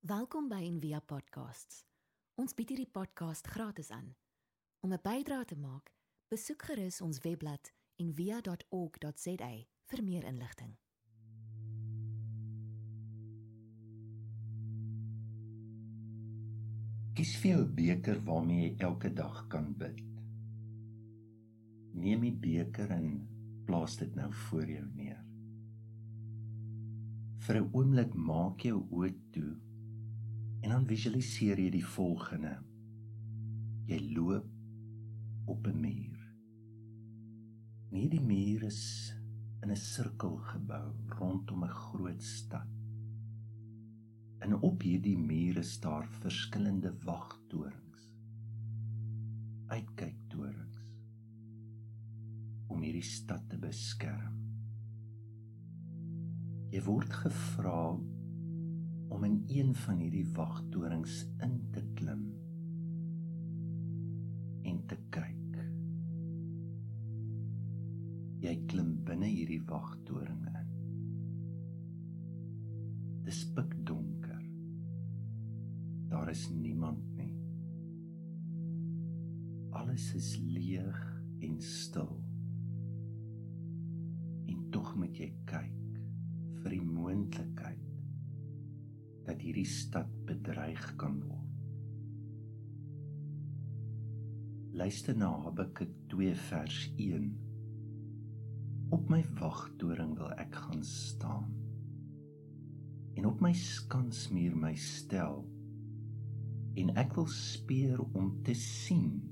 Welkom by Envia Podcasts. Ons bied hierdie podcast gratis aan. Om 'n bydrae te maak, besoek gerus ons webblad en via.org.za vir meer inligting. Kies vir jou beker waarmee jy elke dag kan bid. Neem die beker en plaas dit nou voor jou neer. Vir 'n oomblik maak jou oë toe en dan visualiseer jy die volgende. Jy loop op 'n muur. Nie die muur is in 'n sirkel gebou rondom 'n groot stad. En op hierdie mure staar verskillende wagtorings. Uitkyktorings om hierdie stad te beskerm. Jy word gevra om in een van hierdie wagtorings in te klim en te kyk. Jy klim binne hierdie wagtoring in. Dis pikdonker. Daar is niemand nie. Alles is leeg en stil. En tog moet jy kyk vir die moontlikheid dat hierdie stad bedreig kan word. Luister na Habakuk 2 vers 1 Op my wagtoring wil ek gaan staan en op my skansmuur my stel en ek wil speer om te sien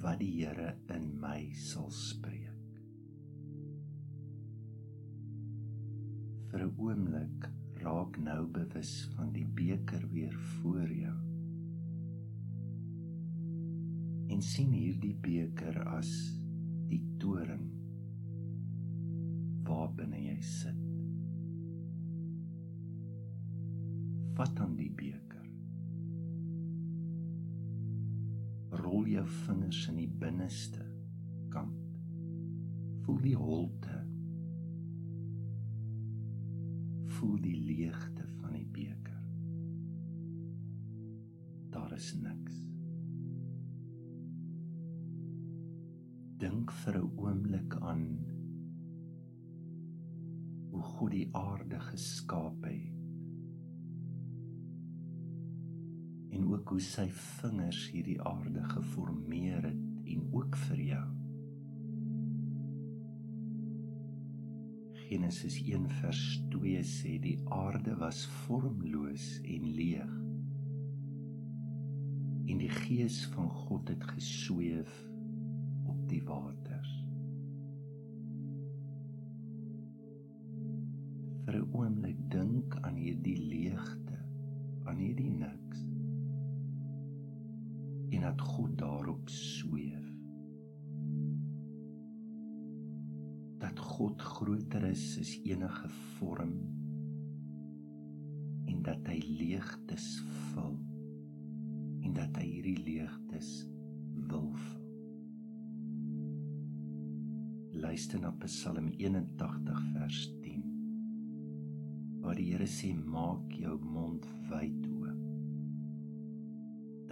wat die Here in my sal spreek. Vir 'n oomblik raak nou bewus van die beker weer voor jou. En sien hierdie beker as die toring waar binne jy sit. Vat aan die beker. Rol jou vingers in die binneste kant. Voel die holte. Voel die leegte van die beker. Daar is niks. Dink vir 'n oomblik aan hoe God die aarde geskaap het. En ook hoe sy vingers hierdie aarde geformeer het en ook vir jou. Genesis 1 vers 2 sê die aarde was vormloos en leeg. En die gees van God het gesweef op die waters. vir 'n oomblik dink aan hierdie leegte, aan hierdie niks. En dat God daarop sweef. God groter is as enige vorm en dat hy leegtes vul en dat hy hierdie leegtes wil vul. Luister na Psalm 81 vers 10 waar die Here sê maak jou mond wyd oop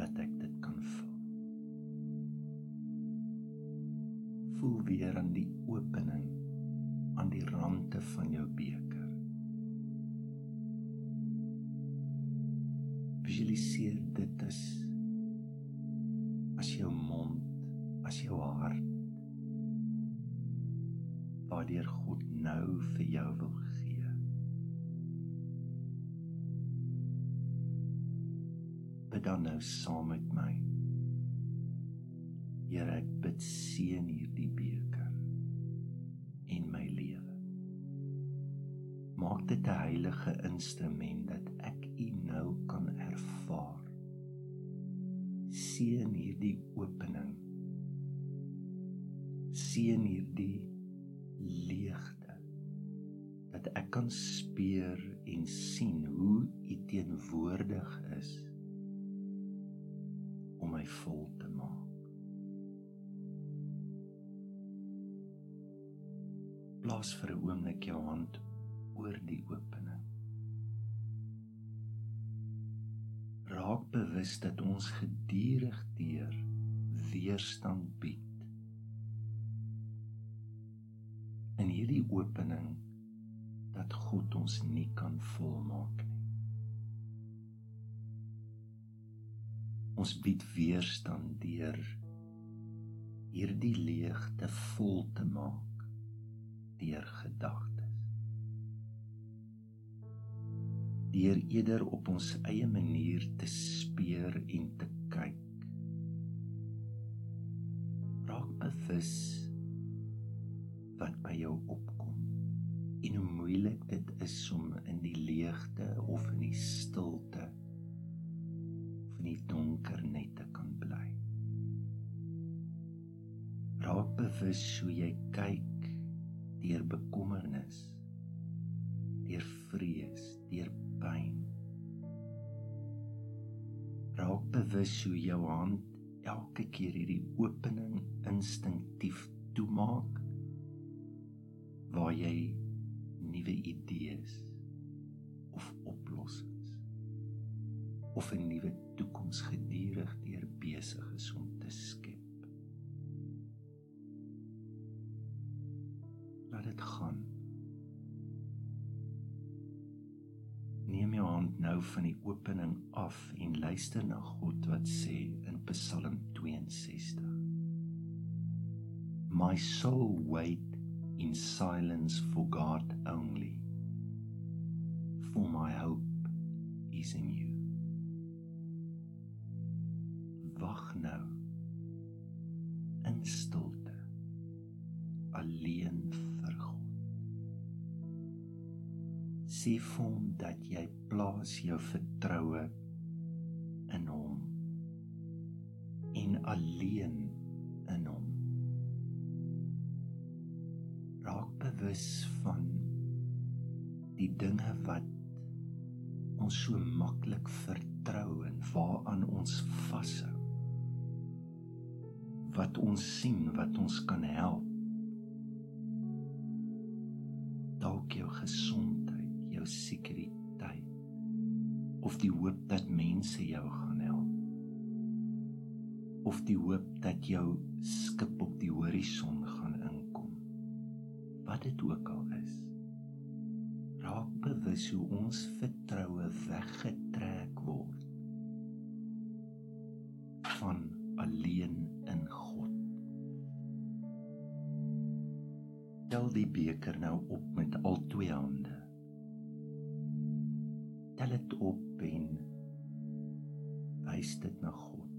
dat ek dit kan vul. Voel weer aan die opening aan die rande van jou beker. Visualiseer dit as as jou mond, as jou hart waardeur God nou vir jou wil gee. bid dan nou saam met my. Here, ek bid seën hierdie beker Maak dit 'n heilige instrument dat ek U nou kan ervaar. Seën hierdie opening. Seën hierdie leegte dat ek kan speur en sien hoe U teenwoordig is om my vol te maak. Plaas vir 'n oomblik jou hand oor die opening. raak bewus dat ons gedurig deur weerstand bied. In hierdie opening dat God ons nie kan volmaak nie. Ons bied weerstand deur hierdie leegte vol te maak deur gedagtes. Deur eerder op ons eie manier te speur en te kyk. Raak bewus wat by jou opkom en hoe moeilik dit is om in die leegte of in die stilte of in die donker net te kan bly raak bewus hoe jy kyk deur bekommernis deur vrees deur pyn raak bewus hoe jou hand elke keer hierdie opening instinktief toemaak waar jy nuwe idees of oplossings of 'n nuwe toekoms gedurig deur besig is om te skep laat dit gaan. Hand nou van die opening af en luister na God wat sê in Psalm 62. My soul wait in silence for God only. For my hope is in you. Wag nou sê vir hom dat jy plaas jou vertroue in hom en alleen in hom. Raak bewus van die dinge wat ons so maklik vertrou en waaraan ons vashou. Wat ons sien wat ons kan help. Dalk jou gesondheid jou sekuriteit of die hoop dat mense jou gaan help of die hoop dat jou skip op die horison gaan inkom wat dit ook al is. Raak bewus hoe ons vertroue weggetrek word van alleen in God. Tel die beker nou op met al twee hande tel dit op en wys dit na God.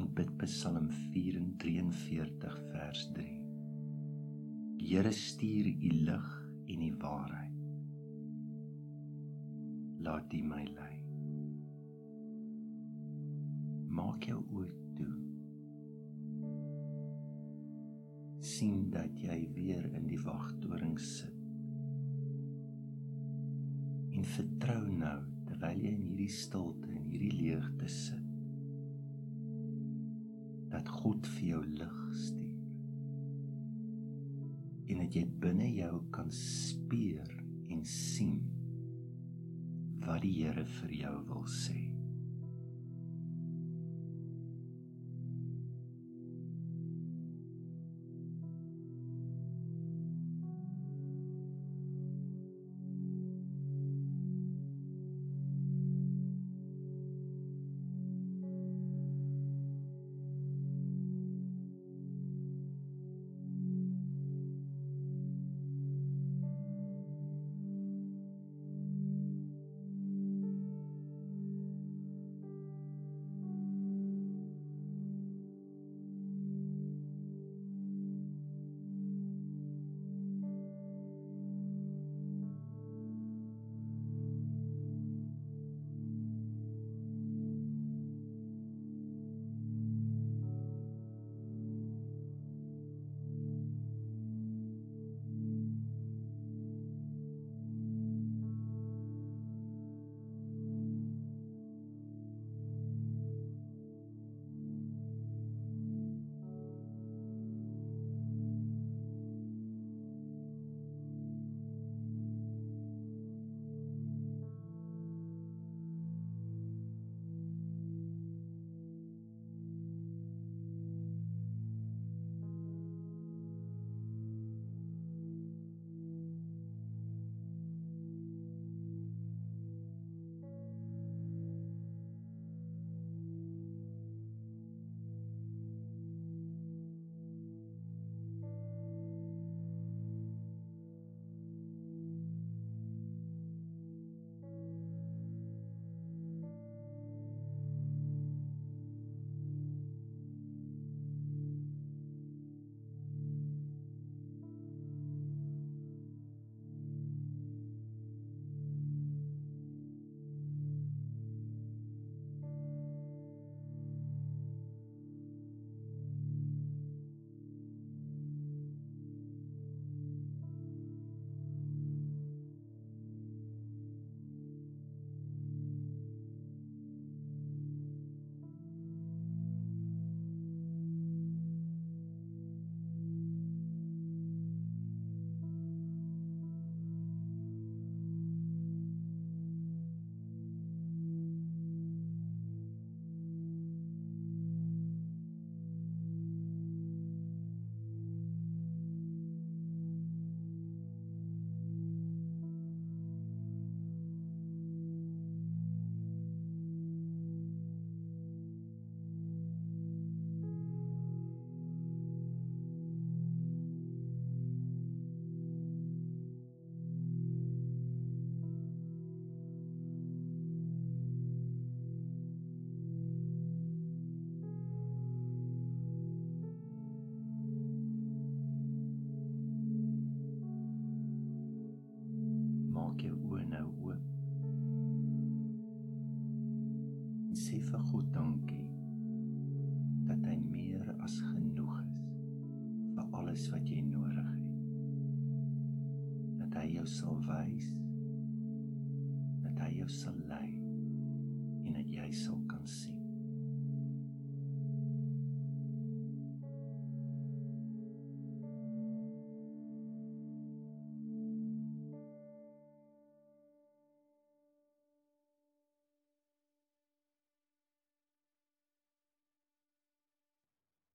In bid Psalm 43 vers 3. Here stuur u lig en die waarheid. Laat U my lei. Maak jou oë toe. sien dat jy weer in die wagtoring sit en vertrou nou terwyl jy in hierdie stilte en hierdie leegte sit dat God vir jou lig stuur. En dat jy binne jou kan speur en sien wat die Here vir jou wil sê sê vir God dankie dat hy meer as genoeg is vir alles wat jy nodig het. Dat hy jou sal wys, dat hy jou sal lei en dat jy sal kan sien.